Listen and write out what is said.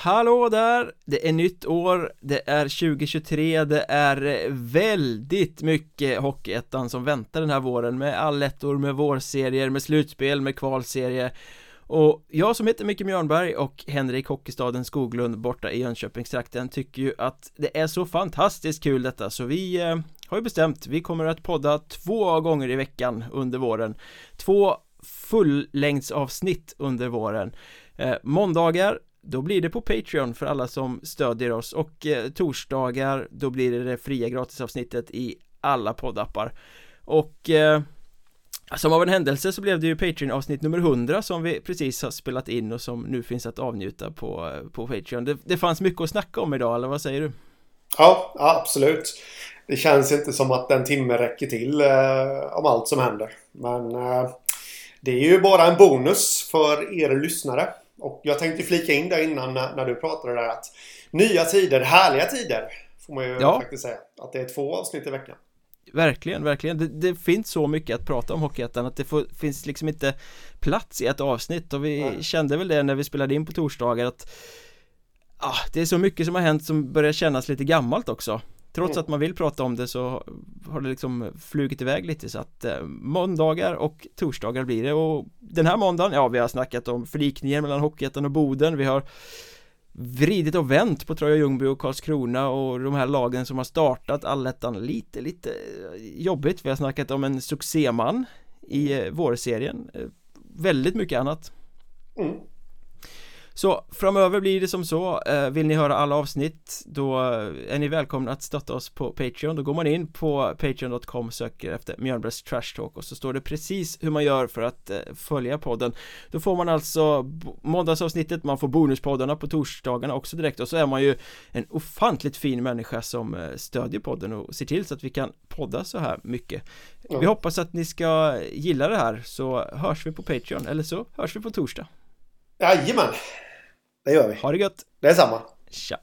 Hallå där! Det är nytt år, det är 2023, det är väldigt mycket Hockeyettan som väntar den här våren med allettor, med vårserier, med slutspel, med kvalserie. Och jag som heter Micke Mjörnberg och Henrik Hockeystaden Skoglund borta i Jönköpingstrakten tycker ju att det är så fantastiskt kul detta så vi eh, har ju bestämt, vi kommer att podda två gånger i veckan under våren. Två fullängdsavsnitt under våren. Eh, Måndagar då blir det på Patreon för alla som stödjer oss och eh, torsdagar då blir det det fria gratisavsnittet i alla poddappar. Och eh, som av en händelse så blev det ju Patreon avsnitt nummer 100 som vi precis har spelat in och som nu finns att avnjuta på, eh, på Patreon. Det, det fanns mycket att snacka om idag, eller vad säger du? Ja, absolut. Det känns inte som att en timme räcker till eh, om allt som händer. Men eh, det är ju bara en bonus för er lyssnare och jag tänkte flika in där innan när, när du pratade där att nya tider, härliga tider får man ju ja. faktiskt säga. Att det är två avsnitt i veckan. Verkligen, verkligen. Det, det finns så mycket att prata om Hockeyettan att det får, finns liksom inte plats i ett avsnitt och vi Nej. kände väl det när vi spelade in på torsdagar att ah, det är så mycket som har hänt som börjar kännas lite gammalt också Trots mm. att man vill prata om det så har det liksom flugit iväg lite så att eh, måndagar och torsdagar blir det och den här måndagen, ja vi har snackat om förlikningen mellan Hockeyettan och Boden, vi har vridit och vänt på Troja Ljungby och Karlskrona och de här lagen som har startat allettan lite, lite jobbigt. Vi har snackat om en succéman i eh, vårserien. Eh, väldigt mycket annat. Mm. Så framöver blir det som så, eh, vill ni höra alla avsnitt då eh, är ni välkomna att stötta oss på Patreon. Då går man in på patreon.com söker efter Mjölnbergs Trash Talk och så står det precis hur man gör för att eh, följa podden. Då får man alltså måndagsavsnittet, man får bonuspoddarna på torsdagarna också direkt och så är man ju en ofantligt fin människa som stödjer podden och ser till så att vi kan podda så här mycket. Vi hoppas att ni ska gilla det här så hörs vi på Patreon eller så hörs vi på torsdag. Jajamän! Det gör vi. Ha det gött. Det är samma. Tja.